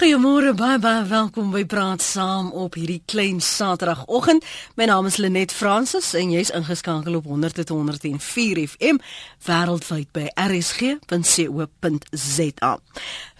Goeiemôre baie baie welkom by Praat Saam op hierdie klein Saterdagoggend. My naam is Lenet Fransis en jy's ingeskakel op 100.104 FM wêreldwyd by rsg.co.za.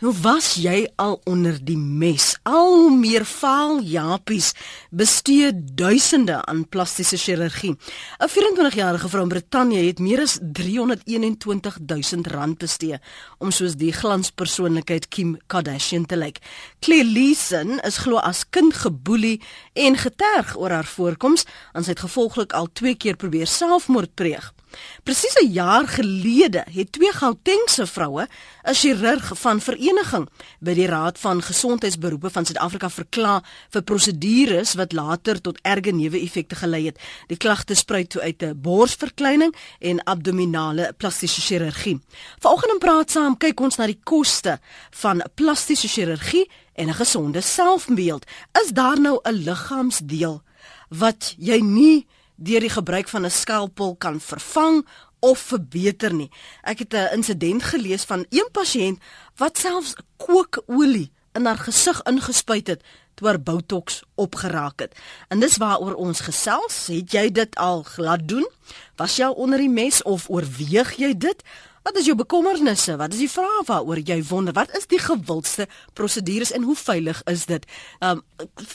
Hoe was jy al onder die mes? Al meer faal japies bestee duisende aan plastiese chirurgie. 'n 24-jarige vrou in Brittanje het meer as 321 000 rand bestee om soos die glanspersoonlikheid Kim Kardashian te lyk. Claire Leeson is glo as kind geboelie en geterg oor haar voorkoms en sy het gevolglik al twee keer probeer selfmoord pleeg. Presies 'n jaar gelede het twee Gautengse vroue 'n chirurg van vereniging by die Raad van Gesondheidsberoepe van Suid-Afrika verklaar vir prosedures wat later tot erge neeweffekte gelei het. Die klagte spruit toe uit 'n borsverkleining en abdominale plastiese chirurgie. Vanoggend in praat saam kyk ons na die koste van plastiese chirurgie en 'n gesonde selfbeeld. Is daar nou 'n liggaamsdeel wat jy nie deur die gebruik van 'n skalpel kan vervang of verbeter nie. Ek het 'n insident gelees van een pasiënt wat selfs kookolie in haar gesig ingespuit het haar botox opgeraak het. En dis waaroor ons gesels. Het jy dit al laat doen? Was jy onder die mes of oorweeg jy dit? Wat is jou bekommernisse? Wat is die vrae waaroor jy wonder? Wat is die gewildste prosedures en hoe veilig is dit? Um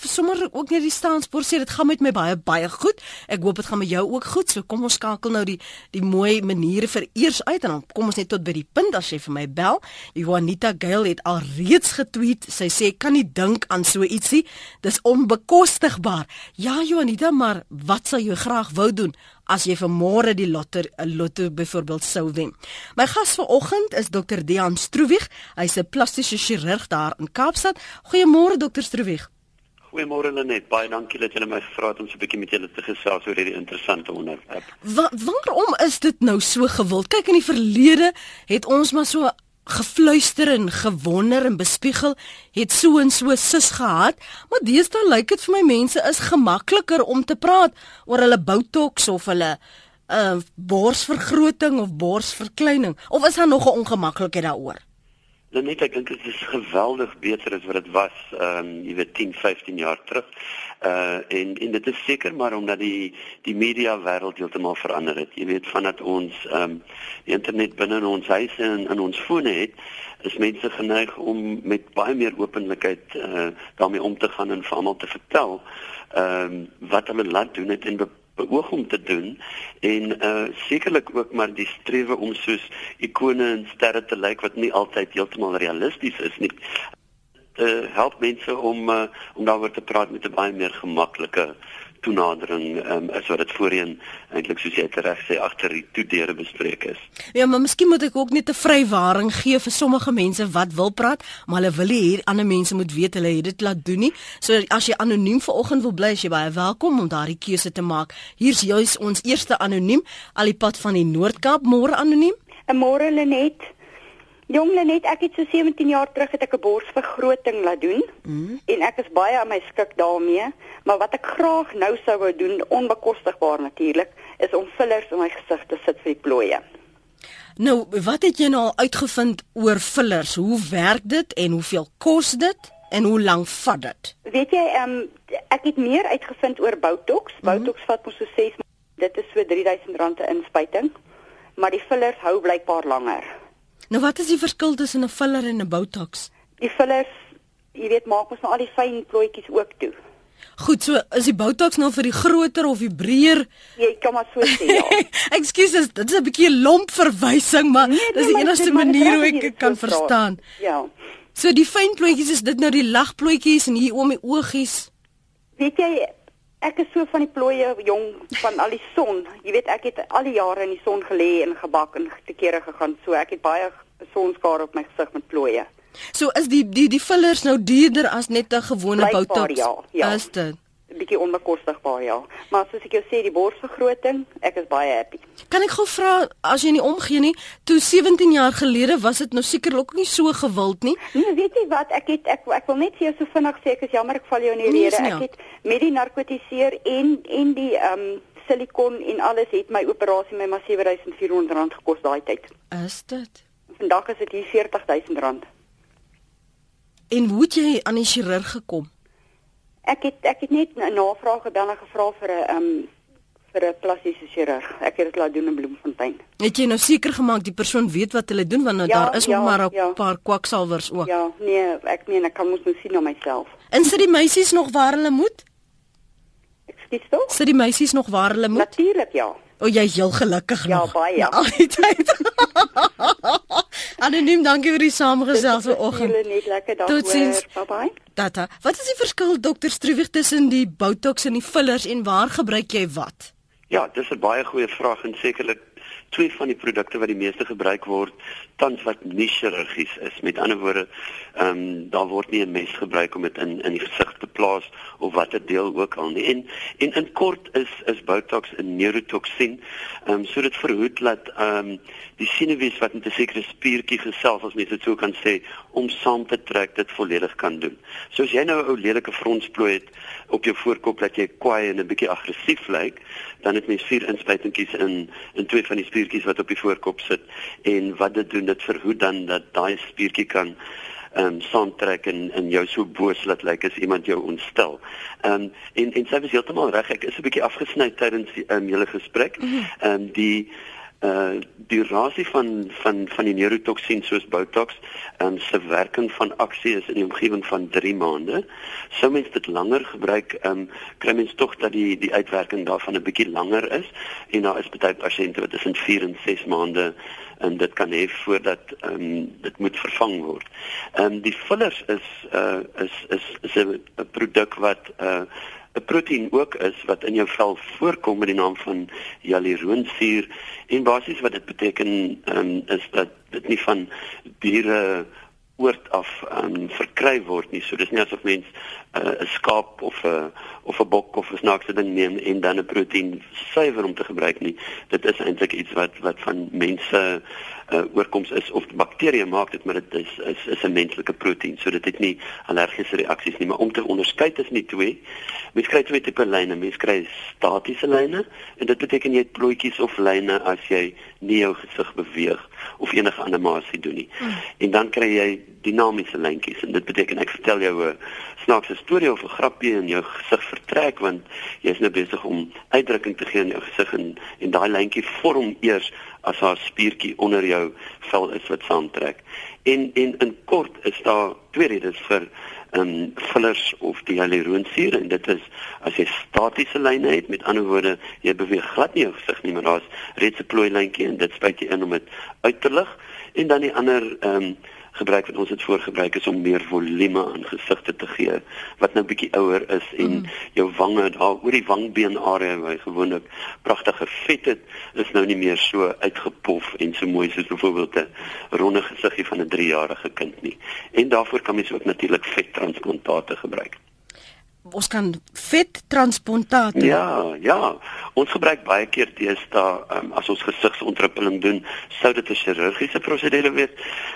sommer ook net die staanspoor sê dit gaan met my baie baie goed. Ek hoop dit gaan met jou ook goed. So kom ons skakel nou die die mooi maniere vir eers uit en dan kom ons net tot by die punt as jy vir my bel. Juanita Gale het al reeds getweet. Sy sê kan nie dink aan so ietsie. Dis onbekostigbaar. Ja Juanita, maar wat sal jy graag wou doen? As jy vir môre die lotter 'n lotto byvoorbeeld sou wen. My gas vanoggend is Dr. Dean Stroewig. Hy's 'n plastiese chirurg daar in Kaapstad. Goeiemôre Dr. Stroewig. Goeiemôre Lenet. Baie dankie dat jy my gevra het om so 'n bietjie met julle te gesels oor hierdie interessante onderwerp. Wa waarom is dit nou so gewild? Kyk in die verlede het ons maar so gefluister en gewonder en bespiegel het so en so sis gehad maar deesdae lyk dit vir my mense is gemakliker om te praat oor hulle botox of hulle uh, borsvergroting of borsverkleining. Of is daar nog 'n ongemaklikheid daaroor? Net ek dink dit is geweldig beter as wat dit was ehm um, jy weet 10 15 jaar terug uh en en dit is seker maar omdat die die media wêreld heeltemal verander het. Jy weet vandat ons ehm um, die internet binne in ons huise en in ons fone het, is mense geneig om met baie meer openlikheid uh daarmee om te gaan en vir almal te vertel ehm um, wat hulle laat doen het en beoog om te doen en uh sekerlik ook maar die strewe om soos ikone en sterre te lyk wat nie altyd heeltemal realisties is nie uh, help mense om uh, om daaroor te praat met 'n baie meer gemaklike toenadering um, as wat dit voorheen eintlik soos jy reg sê agter die toedeure bespreek is. Ja, maar miskien moet ek ook net 'n vrywaring gee vir sommige mense wat wil praat, maar hulle wil hier ander mense moet weet hulle het dit laat doen nie. So as jy anoniem vanoggend wil bly, as jy baie welkom om daardie keuse te maak. Hier's juis ons eerste anoniem, al die pad van die Noord-Kaap, môre anoniem. 'n Môre Lenet. Jong Lenet, ek het so 17 jaar terug het ek 'n borsvergroting laat doen mm. en ek is baie aan my skik daarmee, maar wat ek graag nou sou wou doen, onbekostigbaar natuurlik, is om fillers in my gesig te sit vir die plooie. Nou, wat het jy nou al uitgevind oor fillers? Hoe werk dit en hoeveel kos dit en hoe lank vat dit? Weet jy, um, ek het meer uitgevind oor Botox. Mm. Botox vat mos so 6 dit is so R3000 'n inspuiting, maar die fillers hou blykbaar langer. Nou wat is die verskil tussen 'n filler en 'n botox? Die fillers, jy weet, maak mos nou al die fyn plooitjies ook toe. Goed, so is die botox nou vir die groter of die breër? Jy kan maar so sê ja. Ekskuus, dit is 'n bietjie 'n lomp verwysing, maar nee, dis die enigste manier hoe ek dit kan verstaan. Ja. So die fyn plooitjies is dit nou die lagplooitjies en hier om die oogies. Weet jy, ek is so van die plooie jong van al die son. Jy weet ek het al die jare in die son gelê en gebak en te kere gegaan. So ek het baie sonskare op my gesig met plooie. So is die die die fillers nou duurder as net 'n gewone botox? Ja, ja. Is dit? Bietjie onbekostigbaar ja. Maar soos ek jou sê, die borsvergroting, ek is baie happy. Kan ek gou vra as jy nie omgee nie, toe 17 jaar gelede was dit nou seker ook nie so gewild nie. Nee, weet jy wat, ek het ek ek wil net vir jou so vinnig sê, ek is jammer ek val jou in die nee, rede. Ek het met die narkotiseer en en die ehm um, silikon en alles het my operasie my maar R7400 gekos daai tyd. Is dit? Vandag is dit hier R40000. En hoe het jy aan die chirurg gekom? Ek het ek het net 'n navraag gedoen en gevra vir 'n um vir 'n plastiese chirurg. Ek het dit laat doen in Bloemfontein. Het jy nou seker gemaak die persoon weet wat hulle doen want nou Ja, daar is ja, maar 'n ja. paar kwaksalvers ook. Ja, nee, ek meen ek kan mos nou sien na myself. En sit die meisies nog waar hulle moet? Ekskuus tog? Sit die meisies nog waar hulle moet? Natuurlik ja. O, jy's heel gelukkig Ja, nog. baie. Na al die tyd. Anoniem, dankie vir die saamgesels vanoggend. Totsiens. hoor. Bye bye. Tata, wat is die verskil dokter Struwig tussen die botox en die fillers en waar gebruik jy wat? Ja, dis 'n baie goeie vraag en sekerlik twee van die produkte wat die meeste gebruik word tans wat nie chirurgies is. Met ander woorde, ehm um, daar word nie 'n mes gebruik om dit in in die gesig te plaas of watter deel ook al nie. En en in kort is is Botox 'n neurotoksien. Ehm um, so dit verhoed dat ehm um, die senuwees wat met 'n sekere spiertjie gesels as mens dit so kan sê om saam te trek dit volledig kan doen. So as jy nou 'n ou lelike fronsplooi het op jou voorkop dat jy kwaai en 'n bietjie aggressief lyk, dan het mens vier inspuitingkies in in twee van die spiertjies wat op die voorkop sit en wat dit doen dit verhoed dan dat daai spiertjie kan ehm um, saamtrek en en jou so boos laat lyk as iemand jou ontstel. Ehm um, en en sy was heeltemal reg. Ek is 'n bietjie afgesny tydens die um, julle gesprek. Ehm um, die uh durasie van van van die neurotoksien soos Botox en se werking van aksie is in die omgewing van 3 maande. Sou mens dit langer gebruik, um kry mens tog dat die die uitwerking daarvan 'n bietjie langer is en daar is baie pasiënte wat tussen 4 en 6 maande en dit kan hê voordat ehm um, dit moet vervang word. Ehm um, die fillers is uh is is 'n produk wat uh 'n proteïen ook is wat in jou vel voorkom met die naam van hyaluronsuur en basies wat dit beteken um, is dat dit nie van diere oort af um, verkry word nie. So dis nie asof mens 'n uh, skaap of 'n uh, of 'n bok of 'n snaakse ding neem en dan 'n proteïen suiwer om te gebruik nie. Dit is eintlik iets wat wat van mense uh, oorkoms is of bakterieë maak dit, maar dit is is is 'n menslike proteïen. So dit het nie allergiese reaksies nie, maar om te onderskei tussen die twee, mens kry twee tipe lyne. Mens kry statiese lyne en dit beteken jy het plooitjies of lyne as jy nie jou gesig beweeg of enige animasie doen nie. Mm. En dan kry jy dinamiese lyntjies en dit beteken ek vertel jou 'n snaakse storie of 'n grappie en jou gesig vertrek want jy is nou besig om uitdrukking te gee in jou gesig en en daai lyntjie vorm eers as haar spiertjie onder jou vel is wat saamtrek. En en in kort is daar twee redes vir um fillers of die hyaluronsuur en dit is as jy statiese lyne het met ander woorde jy beweeg glad nie jou gesig nie maar daar's reeds 'n plooi lyntjie en dit spuit jy in om dit uit te lig en dan die ander um gebruik wat ons het voorgebruik is om meer volume aan gesigte te gee wat nou bietjie ouer is en mm. jou wange daar oor die wangbeen area waar gewoonlik pragtige vet het is nou nie meer so uitgepof en so mooi soos byvoorbeeld 'n ronde gesiggie van 'n 3-jarige kind nie en daarvoor kan mens ook natuurlik vettransplantate gebruik ons kan vettransplantaat doen. Ja, ja. Ons gebruik baie keer deesdae um, as ons gesigsontwikkeling doen, sou dit 'n chirurgiese prosedure wees.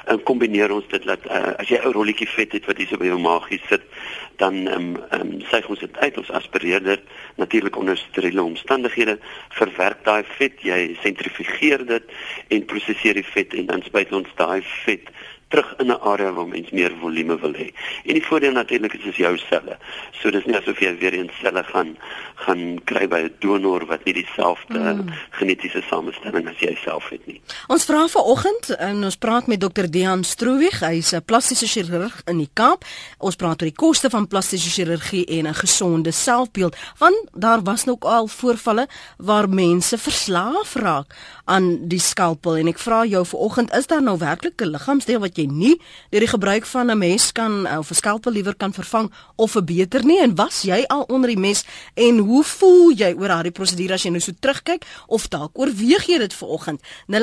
En kombineer ons dit dat uh, as jy 'n rolletjie vet het wat hier so by jou maagie sit, dan ehm um, um, suig ons dit uit, ons aspireer dit natuurlik onder steriele omstandighede, verwerk daai vet, jy sentrifugeer dit en prosesseer die vet en dan spuit ons daai vet terug in 'n area waar mens meer volume wil hê. En die voordeel natuurlik is dis jou selle. So dis nie asof jy weer eens selle gaan gaan kry by 'n donor wat nie dieselfde mm. genetiese samestelling as jy self het nie. Ons vra vanoggend en ons praat met Dr. Dean Stroewig, hy's 'n plastiese chirurg in die Kaap. Ons praat oor die koste van plastiese chirurgie en 'n gesonde selfbeeld, want daar was nog al voorvalle waar mense verslaaf raak aan die skalpel en ek vra jou vanoggend, is daar nou werklik 'n liggaamsdeel wat jy nie deur die gebruik van 'n mes kan of 'n skalpel liewer kan vervang of verbeter nie? En was jy al onder die mes? En hoe voel jy oor daardie prosedure as jy nou so terugkyk? Of dalk oorweeg jy dit vanoggend 0891104553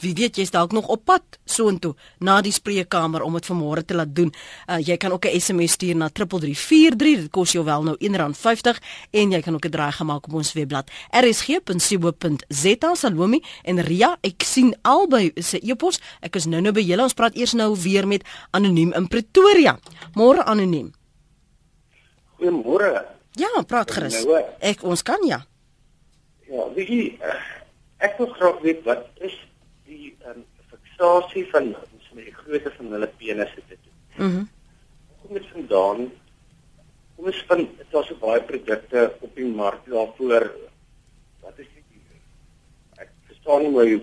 wie weet jy's dalk nog op pad soontoe na die spreekkamer om dit vanmôre te laat doen. Uh, jy kan ook 'n SMS stuur na 3343 dit kos jou wel nou R1.50 en jy kan ook 'n draai gemaak op ons webblad rsg.co.za Salome en Ria ek sien albei se e-pos ek is nou nou by julle ons praat eers nou weer met anoniem in Pretoria môre anoniem Goeiemôre. Ja, praat gerus. Nou, Ek ons kan ja. Ja, weet jy, eh, ek wil graag weet wat is die um, fiksasie van met die grootte van hulle penisse te doen. Mhm. Mm kom dit vandaan? Kom ons vind dit daar so baie produkte op die mark daarvoor. Wat is die Ek verstaan nie hoe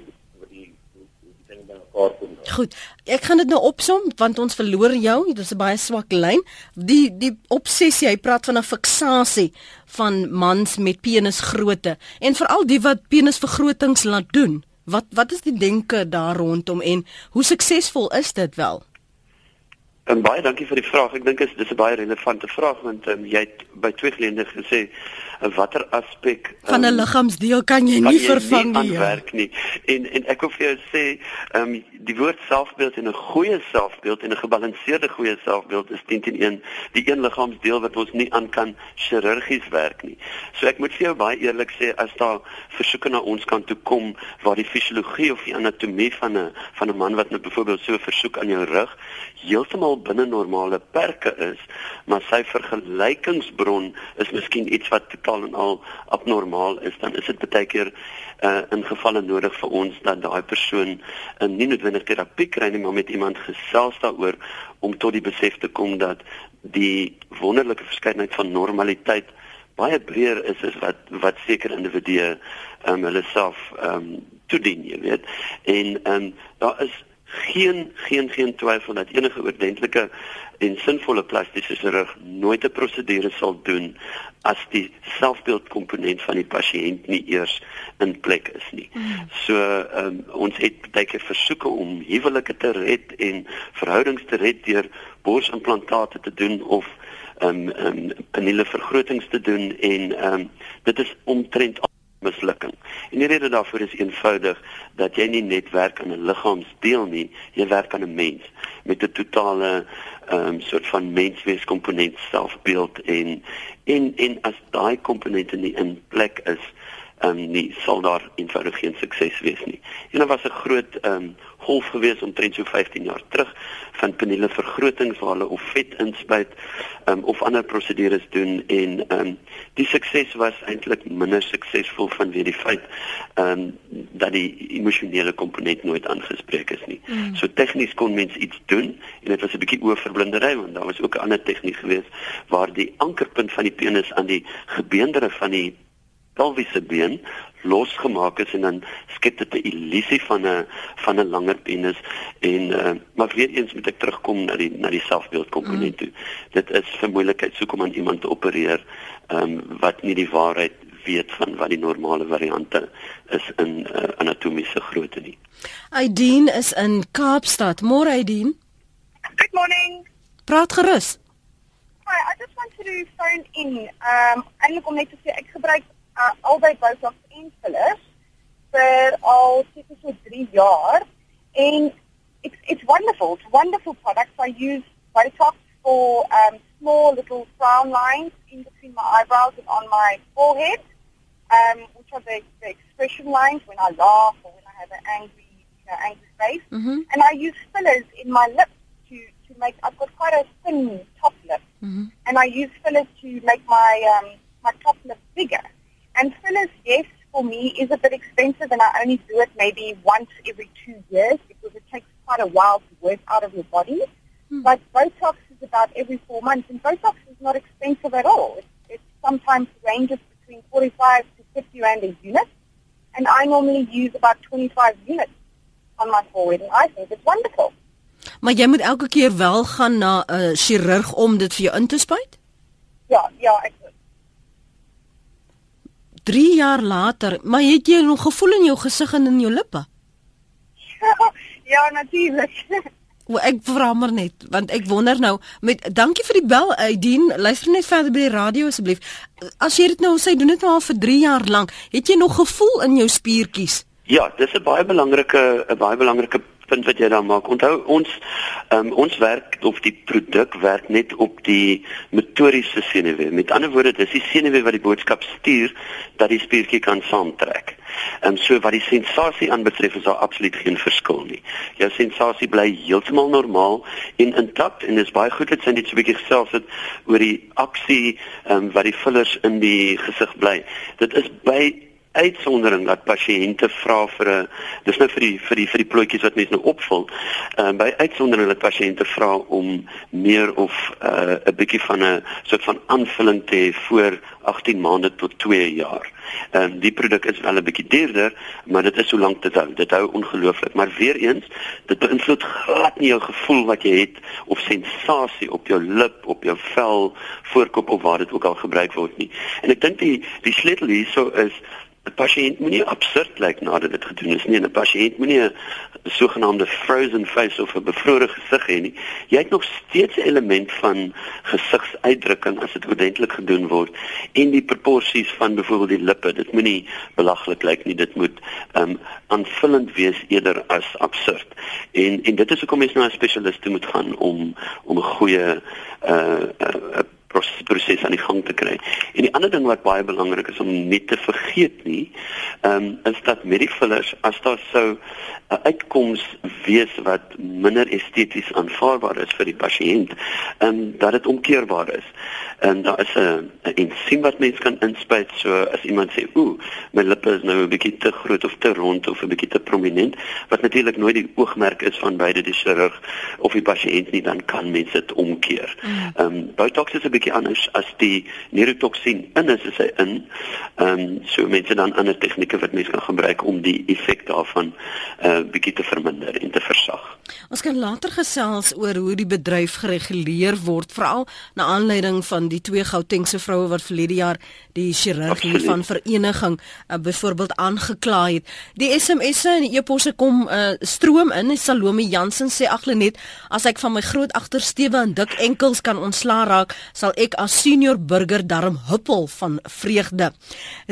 ding by mekaar kom. Nou. Goed. Ek gaan dit nou opsom want ons verloor jou. Dit is 'n baie swak lyn. Die die obsessie, hy praat van 'n fiksasie van mans met penisgrootte en veral die wat penisvergrotings laat doen. Wat wat is die denke daar rondom en hoe suksesvol is dit wel? En baie dankie vir die vraag. Ek dink dit is 'n baie relevante vraag want um, jy het by twee geleenthede gesê watter aspek van 'n um, liggaamsdeel kan jy nie vervang nie. Kan werk nie. En en ek wil vir jou sê, ehm um, die woord selfbeeld en 'n goeie selfbeeld en 'n gebalanseerde goeie selfbeeld is teen teen een die een liggaamsdeel wat ons nie aan kan chirurgies werk nie. So ek moet vir jou baie eerlik sê as daar versoeke na ons kant toe kom waar die fisiologie of die anatomie van 'n van 'n man wat nou byvoorbeeld so 'n versoek aan jou rug heeltemal binne normale perke is, maar sy vergelykingsbron is miskien iets wat totaal en al abnormaal is, dan is dit baie keer uh, in gevalle nodig vir ons dat daai persoon uh, nie noodwendig terapie kry nie, maar met iemand gesels daaroor om tot die besef te kom dat die wonderlike verskeidenheid van normaliteit baie breër is as wat wat sekere individue um, hulle self um, toedien, jy weet. En ehm um, daar is geen geen geen twyfel dat enige oordentlike en sinvolle plastiese chirurg nooit 'n prosedure sal doen as die selfbeeldkomponent van die pasiënt nie eers in plek is nie. Mm. So um, ons het baie keer versoeke om huwelike te red en verhoudings te red deur borsimplantate te doen of um um peniele vergrotings te doen en um dit is omtrent mislukking. En die rede daarvoor is eenvoudig dat jy nie net werk aan 'n liggaamsdeel nie, jy werk aan 'n mens met 'n totale ehm um, soort van menswees komponent selfbeeld en en en as daai komponente nie in plek is, ehm um, nie sal daar eenvoudig geen sukses wees nie. En daar was 'n groot ehm um, golf gewees omtrent so 15 jaar terug van peniele vergrotings waar hulle of vet inspuit um, of ander prosedures doen en um, die sukses was eintlik minder suksesvol vanweë die feit um, dat die emosionele komponent nooit aangespreek is nie. Mm. So tegnies kon mens iets doen en dit was 'n bietjie oorverblindery want daar was ook 'n ander tegniek geweest waar die ankerpunt van die penis aan die gebeendere van die pelviese been losgemaak is en dan skep dit 'n illusie van 'n van 'n langer penis en uh, maar weer eens moet ek terugkom na die na die selfbeeld komponent mm. toe. Dit is vir moeilikheid soek om aan iemand te opereer um, wat nie die waarheid weet van wat die normale variante is in uh, anatomiese grootte nie. Aideen is in Kaapstad. Môre Aideen. Good morning. Praat gerus. Hi, I just want to phone in. Um eintlik om net te sê ek gebruik uh, albei Botox en fillers vir al seker so 3 jaar en it's it's wonderful. It's wonderful products. I use Botox for um, small little frown lines in between my eyebrows and on my forehead, um, which are the, the expression lines when I laugh or when I have an angry, you know, angry face. Mm-hmm. And I use fillers in my lips to, to make, I've got quite a thin top lip. Mm-hmm. And I use fillers to make my, um, my top lip bigger. And fillers, yes, for me is a bit expensive and I only do it maybe once every two years because it takes quite a while to work out of your body. Hmm. But Botox is about every four months and Botox is not expensive at all. It, it sometimes ranges between 45 to 50 rand a unit. And I normally use about 25 units on my forehead and I think it's wonderful. Maar jy moet elke keer wel gaan na 'n uh, chirurg om dit vir jou in te spuit? Ja, ja, ek 3 jaar later, maar het jy nog gevoel in jou gesig en in jou lippe? Ja, ja natuurlik. O, ek vra maar net, want ek wonder nou met dankie vir die bel, Aideen. Luister net verder by die radio asseblief. As jy dit nou sê, doen dit nou al vir 3 jaar lank. Het jy nog gevoel in jou spiertjies? Ja, dis 'n baie belangrike 'n baie belangrike punt wat jy daar maak. Onthou ons um, ons werk of die produk werk net op die motoriese senuwee. Met ander woorde, dis die senuwee wat die boodskap stuur dat die spiertjie kan saamtrek. En um, so wat die sensasie aanbetref is daar absoluut geen verskil nie. Jou sensasie bly heeltemal normaal en intakt en dis baie goed dit sien dit so 'n bietjie selfs dit oor die aksie um, wat die fillers in die gesig bly. Dit is by uitsondering dat pasiënte vra vir 'n dis nou vir die vir die vir die plotjies wat mense nou opvul. Ehm uh, by uitsondering dat pasiënte vra om meer of uh, 'n uh, bietjie van 'n soort van aanvulling te hê voor 18 maande tot 2 jaar. Ehm um, die produk is wel 'n bietjie duurder, maar dit is so lank dit hou. Dit hou ongelooflik, maar weer eens, dit beïnvloed glad nie jou gevoel wat jy het of sensasie op jou lip, op jou vel, voorkop of waar dit ook al gebruik word nie. En ek dink die die sleutel hierso is 'n pasiënt moenie absurd lyk nadat dit gedoen is nie. 'n Pasiënt moenie 'n sogenaamde frozen face of 'n bevrore gesig hê nie. Jy het nog steeds 'n element van gesigsuitdrukking as dit ordentlik gedoen word en die proporsies van byvoorbeeld die lippe. Dit moenie belaglik lyk nie. Dit moet um aanvullend wees eerder as absurd. En en dit is hoekom mens na 'n spesialist moet gaan om om 'n goeie uh, uh proses aan die gang te kry. En die ander ding wat baie belangrik is om nie te vergeet nie, ehm um, is dat met die fillers as daar sou 'n uitkoms wees wat minder esteties aanvaarbaar is vir die pasiënt, ehm um, dat dit omkeerbaar is. En daar is 'n ensiem wat mens kan inspuit so as iemand sê, "Ooh, my lippe is nou 'n bietjie te groot of te rond of 'n bietjie te prominent," wat natuurlik nooit die oogmerk is van beide die chirurg of die pasiënt nie, dan kan mens dit omkeer. Mm. Ehm um, Botox is 'n bietjie anders as die neurotoksien in is hy in. Ehm um, so mense dan ander tegnieke wat mense kan gebruik om die effek daarvan 'n uh, bietjie te verminder en te versag. Ons kan later gesels oor hoe die bedryf gereguleer word, veral na aanleiding van die twee Gautengse vroue wat verlede jaar die chirurgie van vereniging uh, byvoorbeeld aangekla het. Die SMS'e en e-posse kom uh, stroom in. Salome Jansen sê aglenet as ek van my groot agtersteewe en dik enkels kan ontslaa raak, sal ek as senior burger darm huppel van vreugde.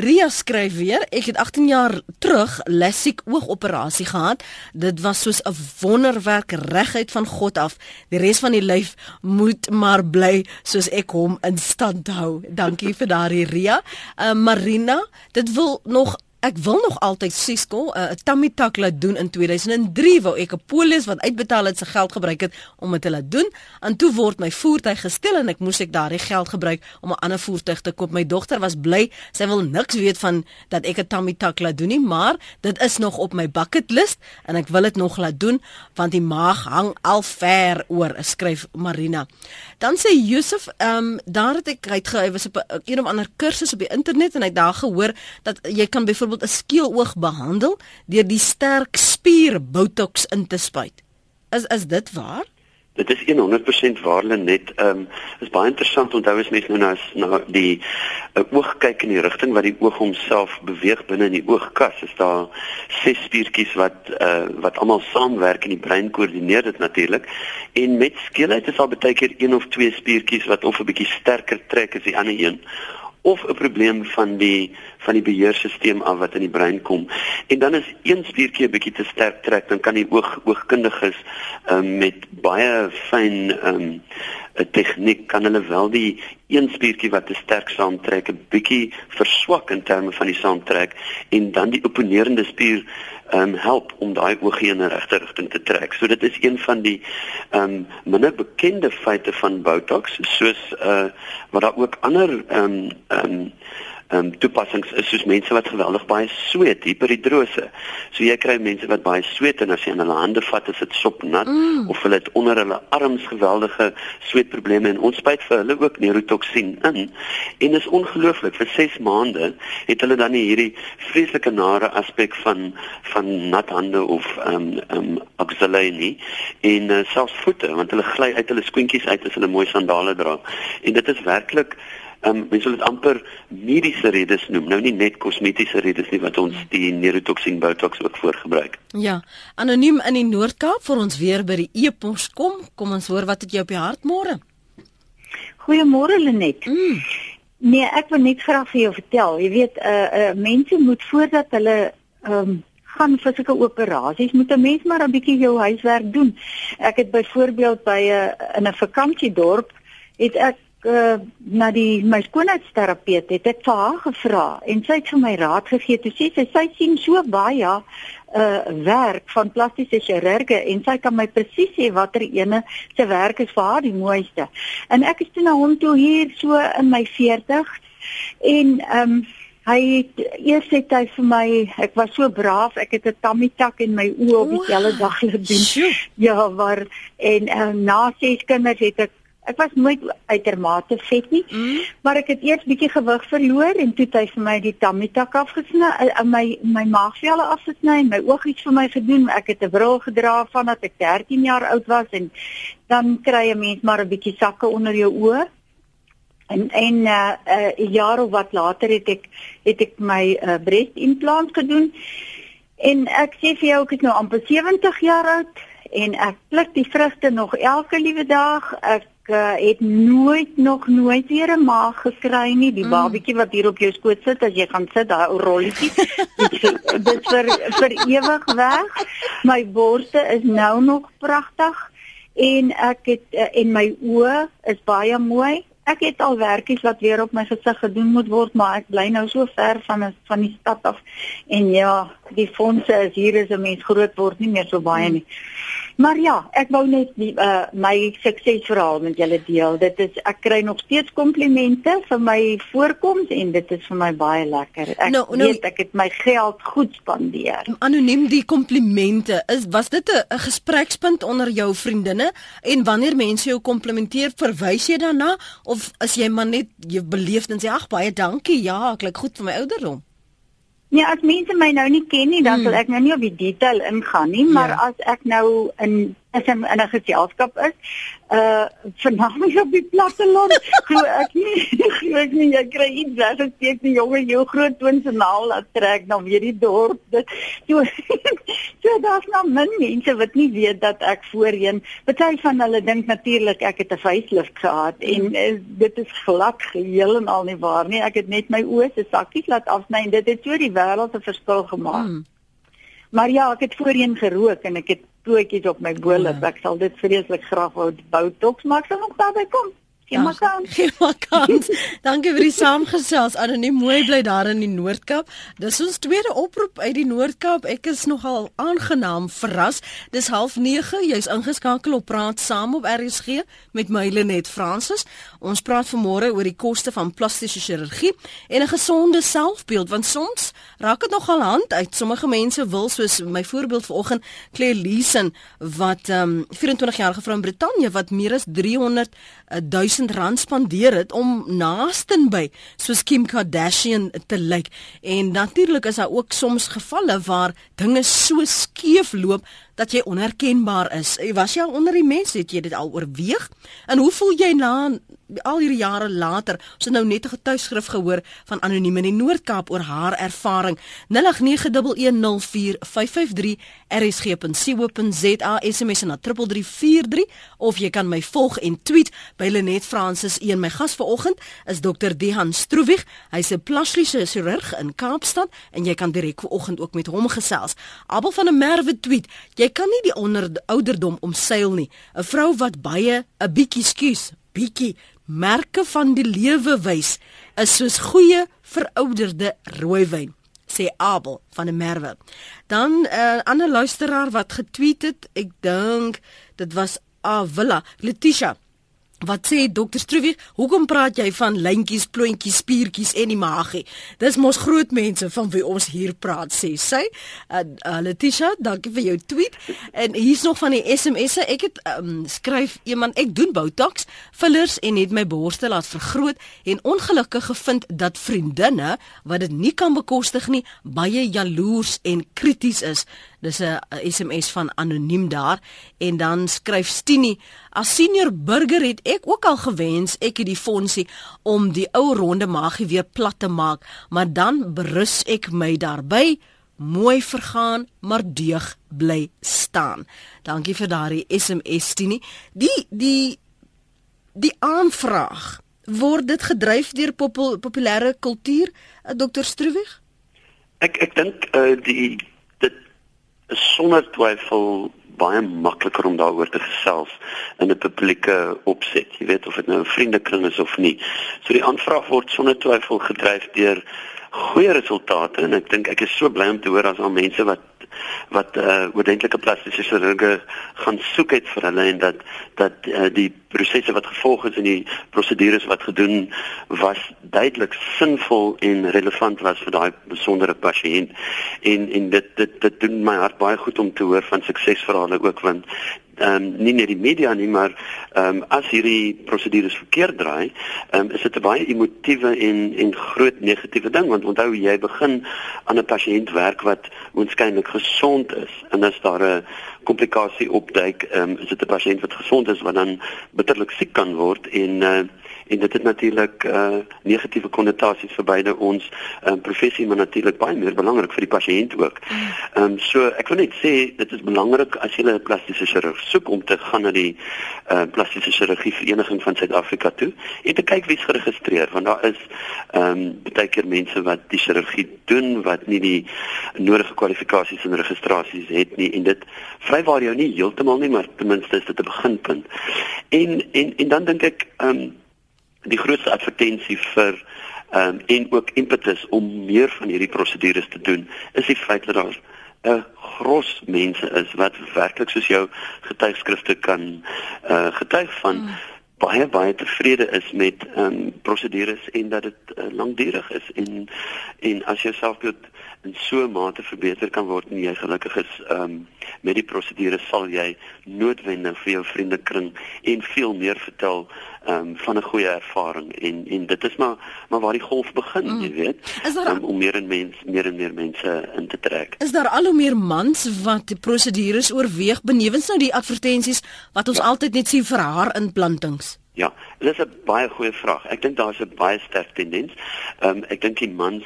Ria skryf weer, ek het 18 jaar terug LASIK oogoperasie gehad. Dit was soos 'n wonderwerk reguit van God af. Die res van die lyf moet maar bly soos ek hom in stand hou. Dankie vir daardie Ria uh, Marina, dit wil nog Ek wil nog altyd Cisco eh, 'n uh, tummy tuck laat doen in 2003 wou ek 'n polis wat uitbetaal het se geld gebruik het om dit te laat doen. En toe word my voertuig gesteel en ek moes ek daardie geld gebruik om 'n ander voertuig te koop. My dogter was bly. Sy wil niks weet van dat ek 'n tummy tuck laat doen nie, maar dit is nog op my bucket list en ek wil dit nog laat doen want die maag hang al ver oor, skryf Marina. Dan sê Yusuf, ehm um, daar het ek uitgehy was op 'n een of ander kursus op die internet en hy het daar gehoor dat jy kan byvoorbeeld byvoorbeeld 'n skeeloog behandel deur die sterk spier botox in te spuit. Is is dit waar? Dit is 100% waar net ehm um, is baie interessant onthou as mens nou na na die uh, oog kyk in die rigting wat die oog homself beweeg binne in die oogkas is daar ses spiertjies wat uh, wat almal saamwerk in die brein koördineer dit natuurlik en met skeelheid is daar baie keer een of twee spiertjies wat of 'n bietjie sterker trek as die ander een of 'n probleem van die van die beheerstelsel af wat in die brein kom. En dan is een spiertjie 'n bietjie te sterk trek, dan kan die oog oogkundiges um, met baie fyn ehm um, 'n tegniek kan hulle wel die een spiertjie wat te sterk saamtrek 'n bietjie verswak in terme van die saamtrek en dan die opponerende spier um, help om daai oogie in 'n regte rigting te trek. So dit is een van die ehm um, minder bekende feite van Botox soos uh wat daar ook ander ehm um, ehm um, ehm um, toepassings is soos mense wat geweldig baie sweet, hiperhidrose. So jy kry mense wat baie sweet en as jy in hulle hande vat, is dit sopnat mm. of hulle het onder hulle arms geweldige sweetprobleme en ons spuit vir hulle ook neurotoksien in. En dit is ongelooflik, vir 6 maande het hulle dan nie hierdie vreeslike nare aspek van van nat hande of ehm um, ehm um, axillary en uh, selfs voete want hulle gly uit hulle skoentjies uit as hulle mooi sandale dra. En dit is werklik um, mense wil dit amper mediese redes noem, nou nie net kosmetiese redes nie wat ons die neurotoxin Botox ook voorgebruik. Ja, anoniem in die Noord-Kaap vir ons weer by die e-pos kom. Kom ons hoor wat het jy op die hart môre? Goeiemôre Lenet. Mm. Nee, ek wil net graag vir jou vertel. Jy weet, uh uh mense moet voordat hulle ehm um, gaan vir sulke operasies moet 'n mens maar 'n bietjie jou huiswerk doen. Ek het byvoorbeeld by 'n uh, in 'n vakansiedorp het ek uh, na die my skoonheidsterapeut het ek vir haar gevra en sy het vir my raad gegee toe sê sy sy sien so baie uh werk van plastiese chirurge en sy kan my presies sê watter ene se werk is vir haar die mooiste. En ek is toe na hom toe hier so in my 40 en ehm um, Hy het eers het hy vir my, ek was so braaf, ek het 'n tummy tuck in my oë op dieselfde dag laat doen. Ja, maar en uh, na ses kinders het ek ek was nooit uitermate vet nie, mm. maar ek het eers bietjie gewig verloor en toe het hy vir my die tummy tuck afgesny, uh, my my maagvelle afgesny en my oogies vir my gedoen. Ek het 'n bril gedra vandat ek 13 jaar oud was en dan kry 'n mens maar 'n bietjie sakke onder jou oë. En en 'n uh, uh, jaar of wat later het ek het ek my uh, breast implant gedoen. En ek sê vir jou ek is nou amper 70 jaar oud en ek pluk die vrugte nog elke liewe dag. Ek uh, het nooit nog nooit weer 'n maag gekry nie. Die mm. babietjie wat hier op jou skoot sit as jy gaan sit, daai ou rolletjie. dit vir vir ewig weg. My borste is nou nog pragtig en ek het uh, en my oë is baie mooi ek het al werkies wat weer op my gesig gedoen moet word, maar ek bly nou so ver van van die stad af. En ja, die fondse is hier as 'n mens groot word nie meer so baie nie. Maar ja, ek wou net die uh my suksesverhaal met julle deel. Dit is ek kry nog steeds komplimente vir my voorkoms en dit is vir my baie lekker. Ek nou, nou, weet ek het my geld goed spandeer. Anoniem die komplimente. Is was dit 'n gesprekspunt onder jou vriendinne en wanneer mense jou komplimenteer, verwys jy daarna of as jy maar net jy beleef en sê ag baie dankie, ja, ek lyk goed vir my ouderdom? Nee, as mense my nou nie ken nie, dan hmm. sal ek nou nie op die detail ingaan nie, maar ja. as ek nou in as in 'n geselskap is, uh vernaamlik op die platteland glo ek nie glo ek nie jy kry iets weg as jy die jonge jou groot toon se naal laat trek dan weer die dorp. Dit so so daar's nou min mense wat nie weet dat ek voorheen baie van hulle dink natuurlik ek het 'n facelift gehad en uh, dit is glad geheel en al nie waar nie. Ek het net my oë se sakkies laat afsny en dit het so die wêreld 'n verskil gemaak. Hmm. Maar ja, ek het voorheen gerook en ek het toetjies op my bolle. Ja. Ek sal dit vreeslik graag wou bou toks, maar ek sal nog daarby kom. Geen maar kans. Geen maar kans. Dankie vir die saamgesels. Anoniem mooi bly daar in die Noord-Kaap. Dis ons tweede oproep uit die Noord-Kaap. Ek is nogal aangenaam verras. Dis 09:30. Jy's ingeskakel op Praat Saam op RSG met my Lenet Fransis. Ons praat vanmôre oor die koste van plastiese chirurgie en 'n gesonde selfbeeld want soms raak dit nogal hand uit. Sommige mense wil soos my voorbeeld vanoggend Claire Leeson wat um, 24 jarige vrou in Brittanje wat meer as 300 1000 rand spandeer het om naastenby soos Kim Kardashian te lyk. En natuurlik is daar ook soms gevalle waar dinge so skeef loop dat jy onherkenbaar is. Was jy onder die mense het jy dit al oorweeg? En hoe voel jy na al hierdie jare later? Ons het nou net 'n getuigskrif gehoor van anoniem in die Noord-Kaap oor haar ervaring. 0891104553 rsg.co.za SMS na 3343 of jy kan my volg en tweet by Lenet Francis. Een my gas vanoggend is Dr. Dehan Stroewig. Hy's 'n plastiese chirurg in Kaapstad en jy kan direk vanoggend ook met hom gesels. Abel van der Merwe tweet: Jy kan nie die onder ouderdom omseil nie. 'n Vrou wat baie 'n bietjie skuis, bietjie merke van die lewe wys, is soos goeie verouderde rooiwyn sê Abel van der Merwe. Dan 'n uh, ander luisteraar wat getweet het, ek dink dit was Avilla Letitia Wat sê dokter Struwie, hoekom praat jy van lyntjies, plontjies, spiertjies en die maagie? Dis mos groot mense van wie ons hier praat, sê sy. Uh, uh, Letitia, dankie vir jou tweet. En hier's nog van die SMS'e. Ek het um, skryf iemand, ek doen Botox, fillers en het my borste laat vergroot en ongelukkig gevind dat vriendinne wat dit nie kan bekostig nie, baie jaloers en krities is. Dis 'n SMS van anoniem daar en dan skryf Stini: "As senior burger het ek ook al gewens ek het die fondsie om die ou ronde magie weer plat te maak, maar dan berus ek my daarby." mooi vergaan maar deug bly staan. Dankie vir daardie SMS Tini. Die die die aanvraag word dit gedryf deur popul, populêre kultuur eh, Dr Struwig? Ek ek dink uh, die is sonder twyfel baie makliker om daaroor te gesels in 'n publieke opset. Jy weet of dit nou 'n vriendekring is of nie. So die aanvraag word sonder twyfel gedryf deur goeie resultate en ek dink ek is so bly om te hoor as al mense wat wat uh oordentlike plastiese chirurge gaan soek het vir hulle en dat dat uh, die prosesse wat gevolg is en die prosedures wat gedoen was duidelik sinvol en relevant was vir daai besondere pasiënt. En en dit dit dit doen my hart baie goed om te hoor van suksesverhale ook want ehm um, nie net die media nie maar ehm um, as hierdie prosedures verkeerd draai, ehm um, is dit 'n baie emotiewe en en groot negatiewe ding want onthou jy begin aan 'n pasiënt werk wat waarskynlik gesond is. En as daar 'n komplikasie opduik, ehm um, is dit 'n pasiënt wat gesond is wat dan bitterlik siek kan word en uh, en dit het natuurlik uh negatiewe konnotasies vir beide ons um, professie maar natuurlik baie meer belangrik vir die pasiënt ook. Ehm um, so ek wil net sê dit is belangrik as jy 'n plastiese chirurg soek om te gaan na die uh plastiese chirurgie vereniging van Suid-Afrika toe en te kyk wie's geregistreer want daar is ehm um, baie keer mense wat die chirurgie doen wat nie die nodige kwalifikasies en registrasies het nie en dit vrywaar jou nie heeltemal nie maar ten minste is dit 'n beginpunt. En en en dan dink ek ehm um, die grootste advertensie vir um, en ook impetus om meer van hierdie prosedures te doen is die feit dat daar 'n gros mense is wat werklik soos jou getuigskrifte kan uh getuig van mm. baie baie tevrede is met ehm um, prosedures en dat dit uh, lankdurig is en en as jy self dit in so 'n mate verbeter kan word en jy gelukkig is um, met die prosedure sal jy noodwendig vir jou vriendekring en veel meer vertel um, van 'n goeie ervaring en en dit is maar maar waar die golf begin, mm. jy weet. Um, om meer en mens meer en meer mense in te trek. Is daar al hoe meer mans wat die prosedures oorweeg benewens nou die advertensies wat ons ja. altyd net sien vir haar implantings? Ja, dit is 'n baie goeie vraag. Ek dink daar's 'n baie sterk tendens. Ehm um, ek dink die mans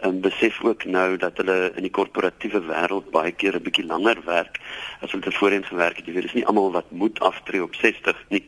ehm um, besef ook nou dat hulle in die korporatiewe wêreld baie keer 'n bietjie langer werk as hulle voorheen gewerk het. Jy weet, dis nie almal wat moet aftree op 60 nie.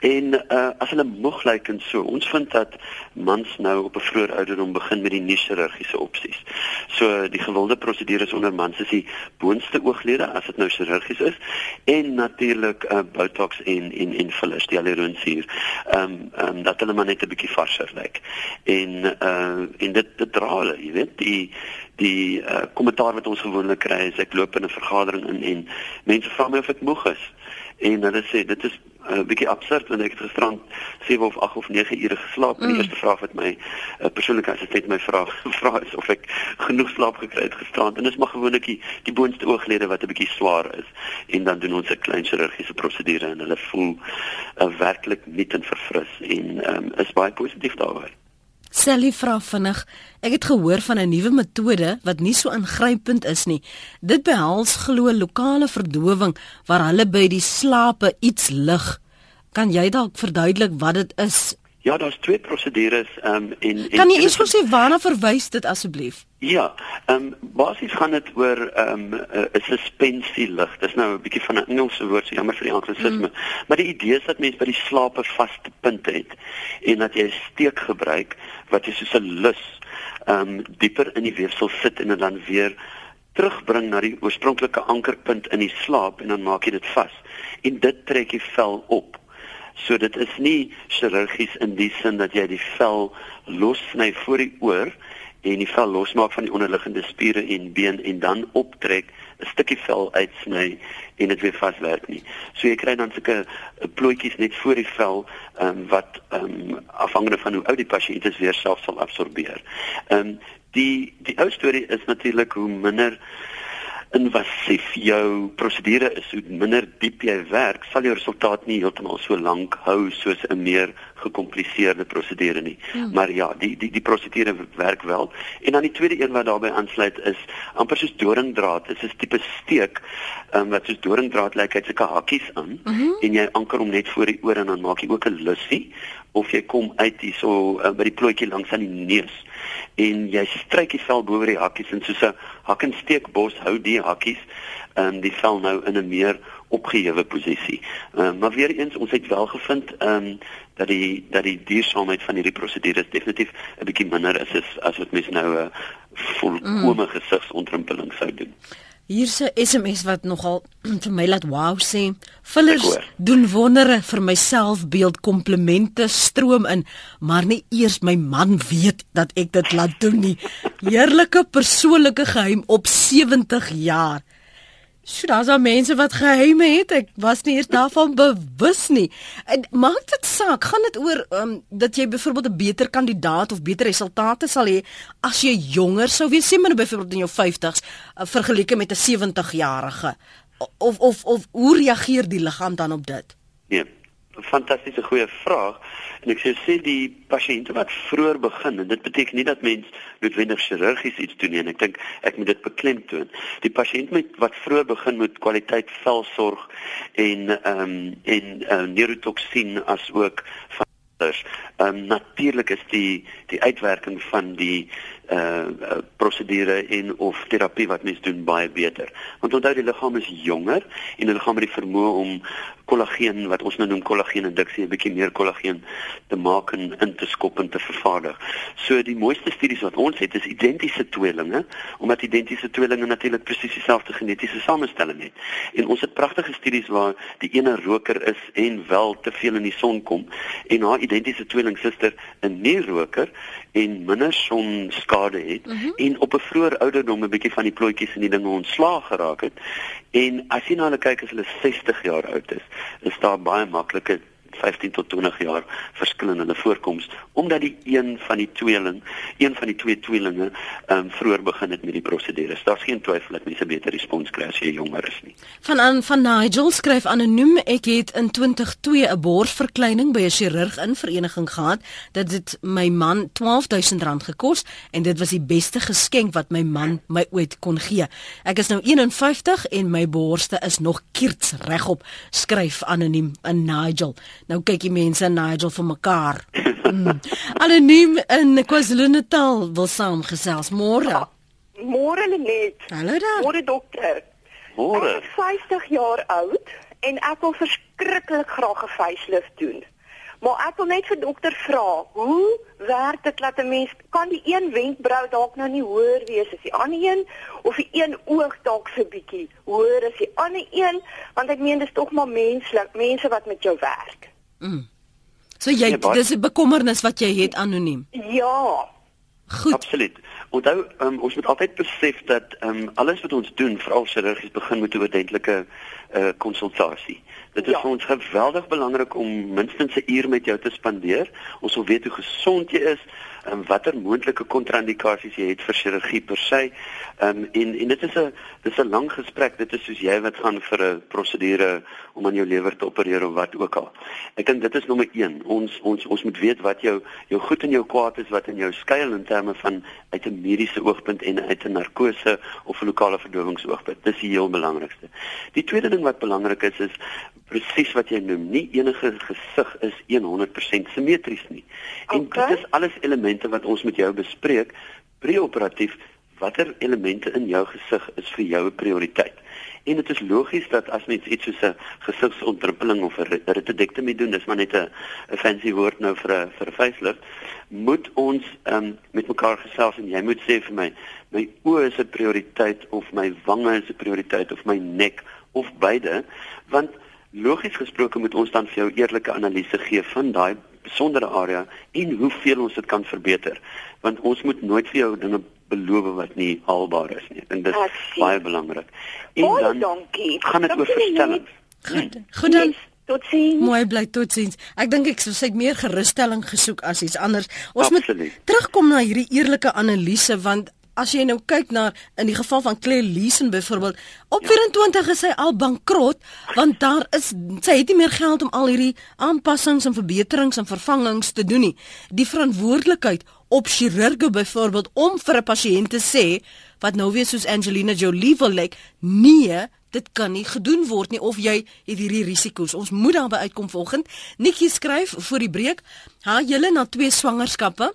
En uh as hulle moeg lyk en so, ons vind dat mans nou op 'n vroeë ouderdom begin met die nuwe chirurgiese opsies. So die gewilde prosedures onder mans is die boonste ooglede as dit nou chirurgies is en natuurlik uh botox en en en fillers, die hyaluronsuur ehm um, um, dat hulle maar net 'n bietjie varser lyk. En uh en dit dit dra hulle, jy weet, die die uh kommentaar wat ons gewoonlik kry is ek loop in 'n vergadering in en mense vra my of ek moeg is. En hulle sê dit is 'n uh, bietjie absurd want ek het gisterand 7 of 8 of 9 ure geslaap. Mm. Die eerste vraag wat my uh, persoonlike assistent my vra vra is of ek genoeg slaap gekry het gisterand. En dis maar gewoonlik die, die boonste ooglede wat 'n bietjie swaar is. En dan doen ons 'n klein chirurgiese prosedure en hulle voel uh, werklik nuut en verfris en um, is baie positief daaroor. Sally vra vinnig, ek het gehoor van 'n nuwe metode wat nie so ingrypend is nie. Dit behels glo lokale verdowing waar hulle by die slape iets lig. Kan jy dalk verduidelik wat dit is? Ja, daar's twee prosedures um, en, en Kan jy eens gou sê waarna verwys dit asseblief? Ja, ehm um, basies gaan dit oor ehm um, 'n suspensie lig. Dis nou 'n bietjie van 'n Engelse woord, so jammer vir die anglisisme. Mm. Maar die idee is dat mens by die slaap 'n vaste punt het en dat jy 'n steek gebruik wat jy soos 'n lus ehm um, dieper in die weefsel sit en dit dan weer terugbring na die oorspronklike ankerpunt in die slaap en dan maak jy dit vas. En dit trek die vel op. So dit is nie chirurgies in die sin dat jy die vel lossny voor die oor en die vel losmaak van die onderliggende spiere en been en dan optrek 'n stukkie vel uitsny en dit weer vaswerk nie. So jy kry dan sulke eh, plooitjies net voor die vel um, wat um, afhangende van hoe oud die pasiënt is weer self sal absorbeer. Ehm um, die die ou storie is natuurlik hoe minder invasief jou prosedure is, hoe minder diep jy werk, sal jou resultaat nie heeltemal so lank hou soos 'n meer gekompliseerde prosedure nie. Hmm. Maar ja, die die die prosedure werk wel. En dan die tweede een wat daarbey aansluit is amper soos doringdraad. Dit is 'n tipe steek um, wat soos doringdraad lyk, hy het sulke hakkies aan mm -hmm. en jy anker hom net voor die oor en dan maak jy ook 'n lussie of jy kom uit hierso uh, by die plooitjie langs aan die neus en jy stryk die vel bo oor die hakkies en soos 'n hak en steek bos hou die hakkies um, die vel nou in 'n meer opgehewe posisie. Ehm uh, maar weer eens ons het wel gevind ehm um, dat die dat die duursaamheid van hierdie prosedures definitief 'n bietjie minder is as as wat mense nou 'n uh, volkomme mm. gesigsontrimpeling sou doen. Hier's 'n SMS wat nogal vir my laat wow sê. Fillers doen wondere vir my selfbeeld, komplimente stroom in, maar nie eers my man weet dat ek dit laat doen nie. Heerlike persoonlike geheim op 70 jaar. Sjoe, daar's al mense wat geheime het. Ek was nie eers daarvan bewus nie. En maak dit saak, gaan dit oor um, dat jy byvoorbeeld 'n beter kandidaat of beter resultate sal hê as jy jonger sou wees, sê maar nou byvoorbeeld in jou 50s uh, vergeleke met 'n 70-jarige. Of of of hoe reageer die liggaam dan op dit? Nee, fantastiese goeie vraag. En ek sê sê die pasiënte wat vroeër begin en dit beteken nie dat mens noodwendig chirurgies iets doen nie en ek dink ek moet dit beklemtoon. Die pasiënt met wat vroeër begin met kwaliteit velsorg en ehm um, en uh, neurotoksien as ook van Ehm um, natuurlik is die die uitwerking van die uh prosedure en of terapie wat mens doen baie beter. Want onthou die liggaam is jonger en die liggaam het die vermoë om kollageen wat ons nou noem kollageeninduksie 'n bietjie meer kollageen te maak en in te skop en te vervaardig. So die mooiste studies wat ons het is identiese tweelinge, omdat identiese tweelinge natuurlik presies dieselfde genetiese samestelling het. En ons het pragtige studies waar die ene roker is en wel te veel in die son kom en haar identiese tweelingsuster 'n nie roker en minder son skade het mm -hmm. en op 'n vroeë ouderdom 'n bietjie van die plotjies en die dinge ontslaag geraak het. En as jy na hulle kyk as hulle 60 jaar oud is, is daar baie maklike 15 tot 20 jaar verskil in hulle voorkoms omdat die een van die tweeling, een van die twee tweelinge, ehm um, vroeër begin het met die prosedure. Daar's geen twyfel dat mense beter respons kry as jy jonger is nie. Van aan van Nigel skryf anoniem ek het in 2002 'n borsverkleining by 'n chirurg in vereniging gehad. Dit het my man R12000 gekos en dit was die beste geskenk wat my man my ooit kon gee. Ek is nou 51 en my borste is nog kierts regop, skryf anoniem 'n Nigel. Nou kyk die mense Nigel vir mekaar. Mm. Anoniem in KwaZulu-Natal wil saamgesels môre. Môre net. Hallo daar. Môre dokter. Môre. Ek is 50 jaar oud en ek wil verskriklik graag 'n facelift doen. Maar ek wil net vir dokter vra, hoe werk dit dat 'n mens kan die een wenkbrau dalk nou nie hoër wees as die ander een of die een oog dalk so bietjie hoër as die ander een, want ek meen dis tog maar menslik, mense wat met jou werk. Mm. So jy ja, dis 'n bekommernis wat jy het anoniem. Ja. Goed. Absoluut. Onthou, um, ons moet altyd besef dat um, alles wat ons doen, veral chirurgies begin met 'n oordentlike uh, konsultasie. Dit is ja. vir ons geweldig belangrik om minstens 'n uur met jou te spandeer. Ons wil weet hoe gesond jy is en watter moontlike kontraindikasies jy het vir chirurgie per se. Um, en en dit is 'n dit is 'n lang gesprek. Dit is soos jy wat gaan vir 'n prosedure om aan jou lewer te opereer of wat ook al. Ek dink dit is nommer 1. Ons ons ons moet weet wat jou jou goed en jou kwaad is wat in jou skuil in terme van uit 'n mediese oogpunt en uit 'n narkose of 'n lokale verdowingsoogpunt. Dis die heel belangrikste. Die tweede ding wat belangrik is is presies wat jy noem. Nie enige gesig is 100% simmetries nie. En okay. dit is alles elemente elemente wat ons met jou bespreek preoperatief watter elemente in jou gesig is vir jou 'n prioriteit. En dit is logies dat as mens iets soos 'n gesigsontdruppeling of 'n retidektomie doen, dis maar net 'n 'n fancy woord nou vir 'n vir 'n facelift, moet ons um, met mekaar gesels en jy moet sê vir my, my oë is 'n prioriteit of my wange is 'n prioriteit of my nek of beide, want logies gesproke moet ons dan vir jou eerlike analise gee van daai besondere area en hoeveel ons dit kan verbeter want ons moet nooit vir jou dinge beloof wat nie haalbaar is nie en dit is baie belangrik en oh, dan dankie. gaan dit oor verstelling goed goed dan Tot sien. Mooi bly tot sins. Ek dink ek sou sê meer gerusstelling gesoek as iets anders. Ons Absoluut. moet terugkom na hierdie eerlike analise want as jy nou kyk na in die geval van Claire Leeson byvoorbeeld, op ja. 24 is sy al bankrot want daar is sy het nie meer geld om al hierdie aanpassings en verbeterings en vervangings te doen nie. Die verantwoordelikheid op chirurge byvoorbeeld om vir 'n pasiënt te sê wat nou weer soos Angelina Jolie wil lyk, nee, dit kan nie gedoen word nie of jy het hierdie risiko's. Ons moet daarby uitkom volgende. Nikki skryf voor die breek, "Ha, julle na twee swangerskappe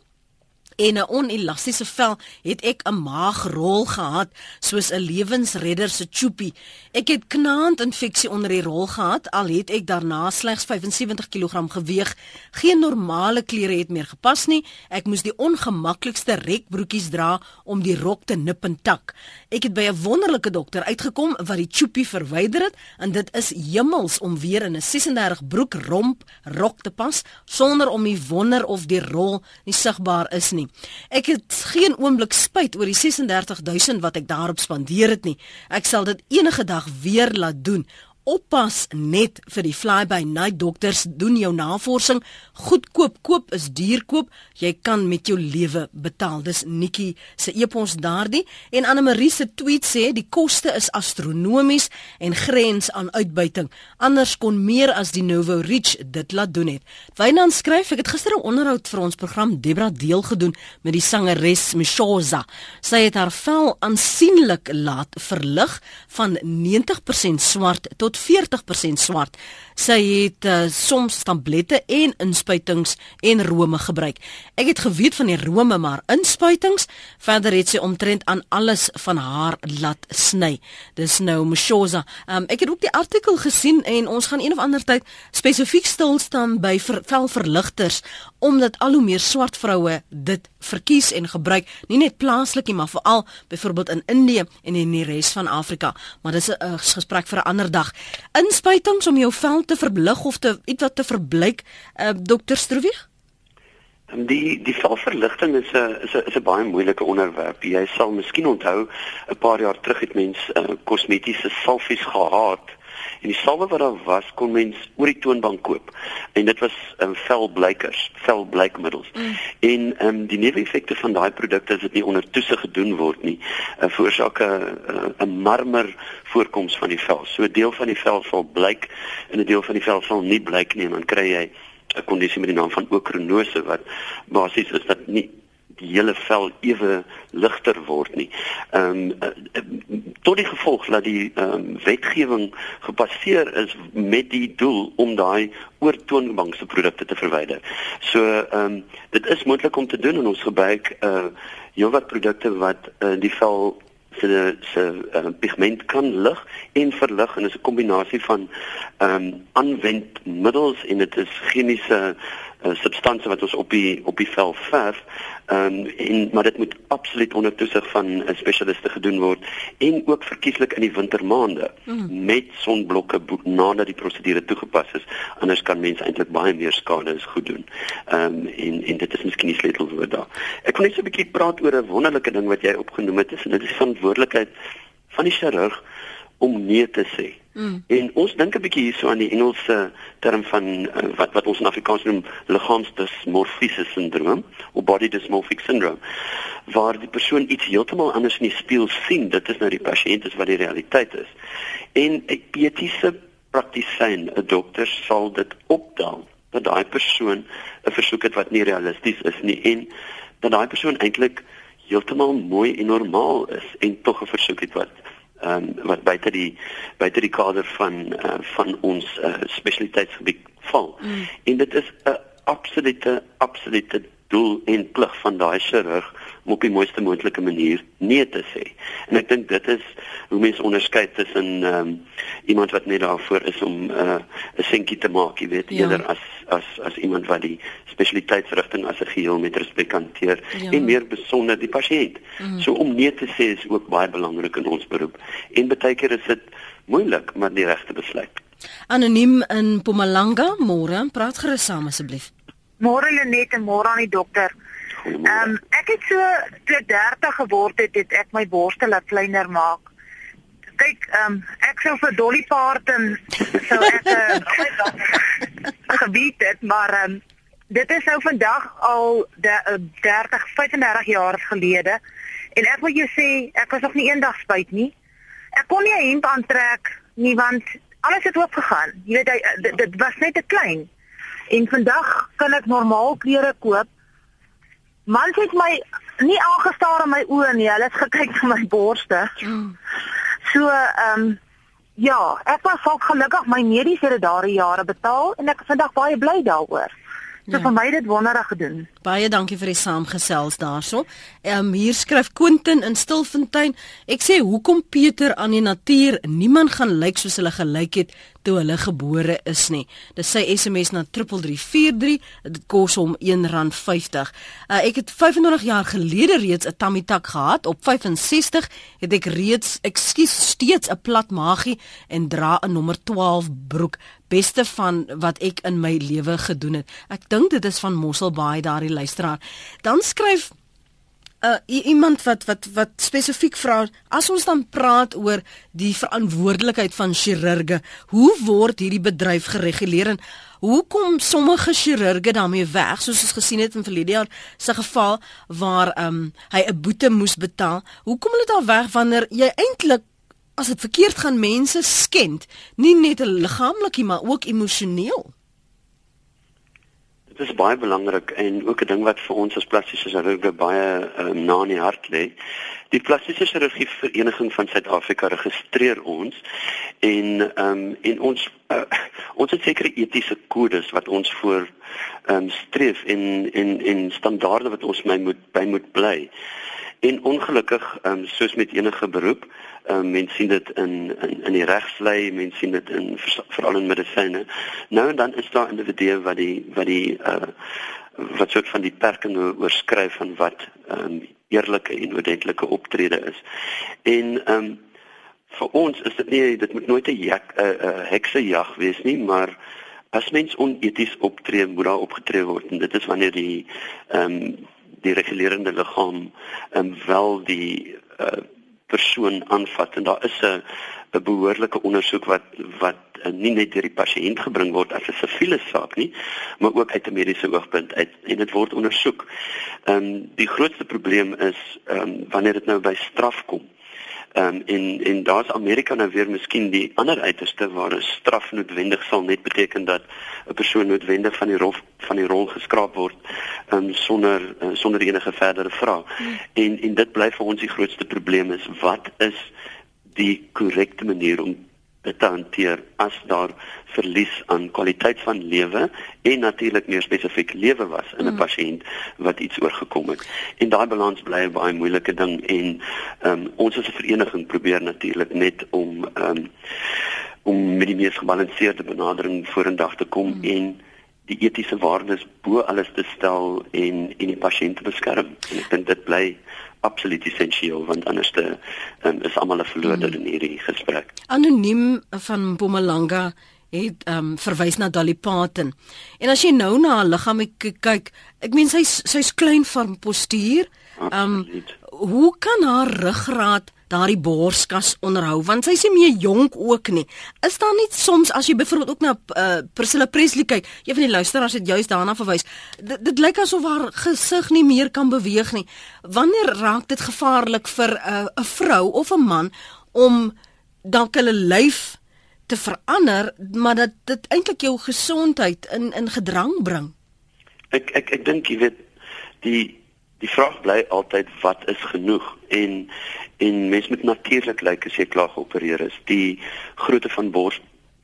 en 'n onelastiese vel het ek 'n maagrol gehad soos 'n lewensredder se choopie. Ek het knaand infeksie onder die rol gehad al het ek daarna slegs 75 kg geweeg. Geen normale klere het meer gepas nie. Ek moes die ongemaklikste rekbroekies dra om die rok te nip en tak. Ek het by 'n wonderlike dokter uitgekom wat die choopie verwyder het en dit is hemels om weer in 'n 36 broek romp rok te pas sonder om die wonder of die rol nie sigbaar is nie. Ek het geen oomblik spyt oor die 36000 wat ek daarop spandeer het nie. Ek sal dit enige dag weer laat doen oppas net vir die fly by night dokters doen jou navorsing. Goedkoop koop is duur koop. Jy kan met jou lewe betaal. Dis Nikki se epos daardie. En Anne Marie se tweet sê die koste is astronomies en grens aan uitbuiting. Anders kon meer as die Novo Reach dit laat doen het. Wynand skryf ek het gister 'n onderhoud vir ons program Debra deel gedoen met die sangeres Mishoza sy het haar vel aansienlik laat verlig van 90% swart tot tot 40% swart. Sy het uh, soms tablette en inspuitings en rome gebruik. Ek het geweet van die rome maar inspuitings, verder het sy omtrent aan alles van haar laat sny. Dis nou Mshoza. Um, ek het ook die artikel gesien en ons gaan een of ander tyd spesifiek stil staan by ver, velverligters omdat al hoe meer swart vroue dit verkies en gebruik, nie net plaaslik nie, maar veral byvoorbeeld in Indië en in die res van Afrika. Maar dis 'n gesprek vir 'n ander dag. Inspuitings om jou vel te verblig of te iets wat te verblyk, uh, dokter Stroewieg? En die die velverligting is 'n is 'n is 'n baie moeilike onderwerp. Jy sal miskien onthou 'n paar jaar terug het mense uh, kosmetiese salfies gehad en die salwe wat daar was kon mens oor die toonbank koop. En dit was 'n um, velblykers velblykmiddels. Mm. en um, die neeweffekte van daai produkte as dit nie onder toesig gedoen word nie uh, veroorsaak 'n 'n marmer voorkoms van die vel. So 'n deel van die vel sal blyk en 'n deel van die vel sal nie blyk nie. En dan kry jy 'n kondisie met die naam van okronose wat basies is dat nie die hele vel ewe ligter word nie. Ehm um, tot die gevolg dat die ehm um, wetgewing gebaseer is met die doel om daai oortoonbankse produkte te verwyder. So ehm um, dit is moontlik om te doen en ons gebruik uh heelwat produkte wat uh, die vel se se uh, pigment kan lig en verlig en dit is 'n kombinasie van ehm um, aanwendmiddels en dit is chemiese uh, substansie wat ons op die op die vel verf. Ehm um, en maar dit moet absoluut onder toesig van 'n spesialiste gedoen word en ook verkieslik in die wintermaande mm. met sonblokke nadat die prosedure toegepas is. Anders kan mense eintlik baie meer skade as goed doen. Ehm um, en en dit is miskien nie sleutelwoord daar. Ek wil net so 'n bietjie praat oor 'n wonderlike ding wat jy opgenoem het, is en dit is verantwoordelikheid van die chirurg om nee te sê. Mm. En ons dink 'n bietjie hierso aan die Engelse term van uh, wat wat ons in Afrikaans noem liggaamsdysmorfiese sindroom of body dysmorphic syndrome waar die persoon iets heeltemal anders in die spieël sien. Dit is nou die pasiënt is wat die realiteit is. En 'n etiese praktisyn, 'n dokter sal dit opdaal dat daai persoon 'n versoek het wat nie realisties is nie en dat daai persoon eintlik heeltemal mooi en normaal is en tog 'n versoek het wat ehm um, wat buite die buite die kader van uh, van ons uh, spesialiteitsgebied val. Mm. En dit is 'n absolute absolute doel en plig van daai chirurg om op die mooiste moontlike manier nee te sê. En ek dink dit is hoe mense onderskei tussen ehm um, iemand wat net daarvoor is om uh, 'n seentjie te maak, jy weet, ja. eerder as as as iemand wat die spesialiteitsrigting as 'n geheel met respek hanteer ja. en meer besonder die pasiënt. Mm. So om nee te sê is ook baie belangrik in ons beroep. En baie keer is dit moeilik, maar die regte besluit. Anoniem in Mpumalanga, môre, praat gerus saam asseblief. Môre Lenet en môre aan die dokter. Ehm um, ek het so toe 30 geword het, het ek my borste laat kleiner maak. Kyk, ehm um, ek sou vir Dolly Parton sou ek uh, gebied het, maar ehm um, dit is nou vandag al de, uh, 30 35 jaar gelede en ek wil jou sê ek was nog nie eendag spyt nie. Ek kon nie 'n hemp aantrek nie want alles het oop gegaan. Jy weet hy, dit, dit was net te klein. En vandag kan ek normaal klere koop Mans het my nie aangestaar in my oë nie. Hulle het gekyk na my borste. So, ehm um, ja, ek was ook gelukkig my mediese het daardie jare betaal en ek is vandag baie bly daaroor. So ja. vir my dit wonderlik gedoen. Baie dankie vir die saamgesels daarso. Ehm um, hier skryf Quentin in Stilfontein. Ek sê hoekom Pieter aan die natuur niemand gaan lyk soos hulle gelyk het toe hulle gebore is nie. Dis sy SMS na 3343. Dit kos hom R1.50. Uh, ek het 25 jaar gelede reeds 'n tummy tuck gehad. Op 65 het ek reeds, ekskuus, steeds 'n plat magie en dra 'n nommer 12 broek. Beste van wat ek in my lewe gedoen het. Ek dink dit is van Mosselbaai daardie luisteraar. Dan skryf uh, iemand wat wat wat spesifiek vra as ons dan praat oor die verantwoordelikheid van chirurge, hoe word hierdie bedryf gereguleer en hoekom sommige chirurge daarmee weg soos ons gesien het in verlede jaar se geval waar um, hy 'n boete moes betaal? Hoekom hulle daar weg wanneer jy eintlik as dit verkeerd gaan mense skend, nie net liggaamlik maar ook emosioneel? Is baie belangrik en ook 'n ding wat vir ons as plastiese chirurge baie um, na in die hart lê. Die plastiese chirurgie vereniging van Suid-Afrika registreer ons en ehm um, en ons uh, ons het sekere etiese kodes wat ons voor ehm um, streef en en en standaarde wat ons my moet by moet bly. En ongelukkig ehm um, soos met enige beroep Ehm um, mense sien dit in in in die regslei, mense sien dit in veral in medisyne. Nou en dan is daar individue wat die wat die uh wat soort van die perkinge oorskryf van wat ehm um, eerlike en ordentlike optrede is. En ehm um, vir ons is dit nie dit moet nooit 'n 'n uh, heksejag wees nie, maar as mens oneties optree, moet daar opgetree word en dit is wanneer die ehm um, die regulerende liggaam um, wel die uh persoon aanvat en daar is 'n 'n behoorlike ondersoek wat wat uh, nie net deur die pasiënt gebring word as 'n siviele saak nie, maar ook uit 'n mediese oogpunt uit en dit word ondersoek. Ehm um, die grootste probleem is ehm um, wanneer dit nou by straf kom. Ehm um, en en daar's Amerika nou weer miskien die ander uiterste waar 'n straf noodwendig sal net beteken dat 'n persoon noodwendig van die rol van die rol geskraap word ehm um, sonder uh, sonder enige verdere vrae. Hmm. En en dit bly vir ons die grootste probleem is wat is die korrekte manier om te hanteer as daar verlies aan kwaliteit van lewe en natuurlik meer spesifiek lewe was in 'n mm. pasiënt wat iets oorgekom het. En daai balans bly 'n baie moeilike ding en um, ons as 'n vereniging probeer natuurlik net om um, om met die mees gebalanseerde benadering vorendag te kom mm. en die etiese waardes bo alles te stel en en die pasiënt te beskerm. En ek dink dit bly absoluut essensieel want anders te um, is almal 'n verloorder mm. in hierdie gesprek. Anoniem van Mpumalanga het um, verwys na Dolly Parton. En as jy nou na haar liggaam kyk, ek meen sy's sy's klein van postuur. Um, hoe kan haar ruggraat daardie borskas onderhou want sy is nie meer jonk ook nie. Is daar nie soms as jy byvoorbeeld ook na uh, Priscilla Presley kyk, een van die luisteraars het juist daarna verwys. Dit lyk asof haar gesig nie meer kan beweeg nie. Wanneer raak dit gevaarlik vir 'n uh, vrou of 'n man om dalk hulle lyf te verander, maar dat dit eintlik jou gesondheid in in gedrang bring? Ek ek ek dink jy weet die die vraag bly altyd wat is genoeg? En en mens moet natuurlik lyk as jy klaar geopereer is die grootte van bors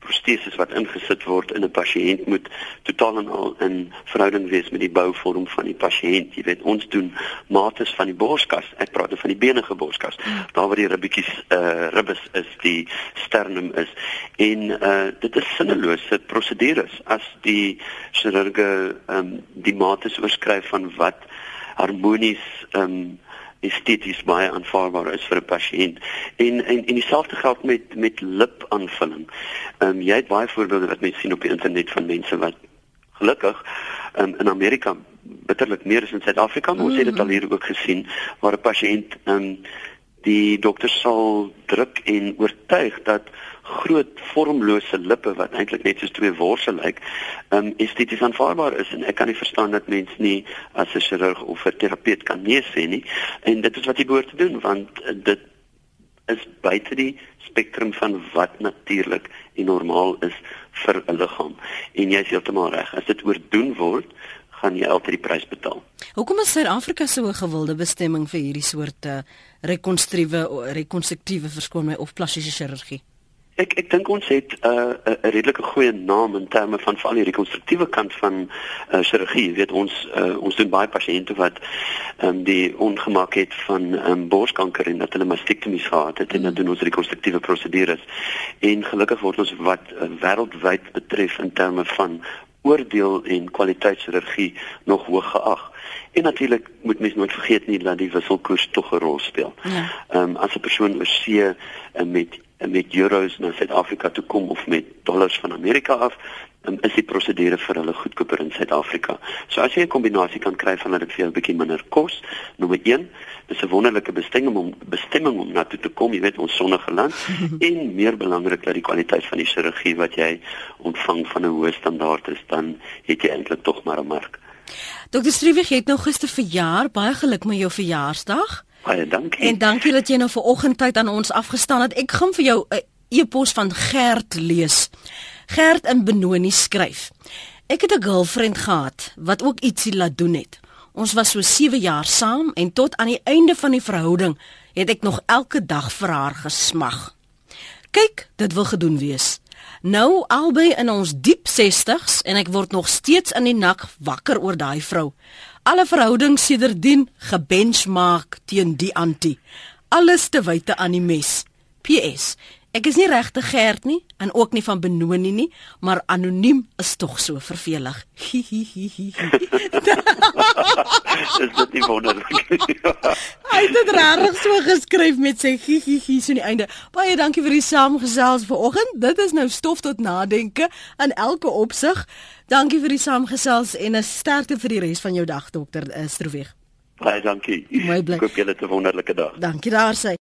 prosteses wat ingesit word in 'n pasiënt moet totaal en al in verhouding wees met die bouvorm van die pasiënt. Jy weet, ons doen mates van die borskas. Ek praat van die benige borskas. Daar waar die ribbetjies eh uh, ribbes is, die sternum is. En eh uh, dit is sinnelose prosedures as die chirurge ehm um, die mates oorskryf van wat harmonies ehm um, esteties baie aanvaarbaar is vir 'n pasiënt. En en en dieselfde geld met met lipaanvulling. Ehm um, jy het baie voorbeelde wat mense sien op die internet van mense wat gelukkig um, in Amerika bitterlik meer as in Suid-Afrika, maar ons mm -hmm. het dit al hier ook gesien waar 'n pasiënt ehm um, die dokter sal druk en oortuig dat groot vormlose lippe wat eintlik net soos twee worse lyk, um esteties aanvaarbaar is en ek kan nie verstaan dat mens nie as 'n chirurg of 'n terapeut kan nee sê nie en dit is wat jy behoort te doen want uh, dit is buite die spektrum van wat natuurlik en normaal is vir 'n liggaam en jy is heeltemal reg as dit oordoen word gaan jy altyd die prys betaal. Hoekom is Suid-Afrika so 'n gewilde bestemming vir hierdie soort uh, rekonstruktiewe rekonstruktiewe verskoon my of plastiese chirurgie? Ek ek dink ons het 'n uh, 'n redelike goeie naam in terme van veral die rekonstruktiewe kant van uh, chirurgie. Jy weet ons uh, ons doen baie pasiënte wat um, die ongemak het van um, borskanker en dat hulle mastektomies gehad het en dan doen ons rekonstruktiewe prosedures. En gelukkig word ons wat uh, wêreldwyd betref in terme van oordeel en kwaliteitschirurgie nog hoog geag. En natuurlik moet mens nooit vergeet nie dat die wisselkoers tog 'n rol speel. Ehm ja. um, as 'n persoon oor see uh, met met euros na Suid-Afrika toe kom of met dollars van Amerika af, um, is die prosedure vir hulle goedkoper in Suid-Afrika. So as jy 'n kombinasie kan kry van dat dit vir jou 'n bietjie minder kos, nommer 1, dis 'n wonderlike bestemming om bestemming om na toe te kom, jy weet ons sonnige land en meer belangrik dat die kwaliteit van die chirurgie wat jy ontvang van 'n hoë standaard is, dan het jy eintlik tog maar 'n mark. Dokter Strewig, jy het nou gister verjaar, baie geluk met jou verjaarsdag. Baie dankie. En dankie dat jy nou ver oggend tyd aan ons afgestaan het. Ek gaan vir jou 'n e-pos van Gert lees. Gert in Benoni skryf. Ek het 'n girlfriend gehad wat ook ietsie laat doen het. Ons was so 7 jaar saam en tot aan die einde van die verhouding het ek nog elke dag vir haar gesmag. Kyk, dit wil gedoen wees. Nou albei in ons diep 60s en ek word nog steeds in die nak wakker oor daai vrou. Alle verhoudings sedertdien gebenchmark teen die anti. Alles te wyte aan die mes. PS. Ek is nie regte Gert nie en ook nie van Benoni nie, maar anoniem is tog so vervelig. is dit nie wonderlik? Hy het dit regtig so geskryf met sy gigigie so aan die einde. Baie dankie vir die saamgesels vanoggend. Dit is nou stof tot nadenke in elke opsig. Dankie vir die saamgesels en 'n sterkte vir die res van jou dag dokter Stroeweg. Baie dankie. Mooi bly. Ek hoop jy het 'n wonderlike dag. Dankie daar sy.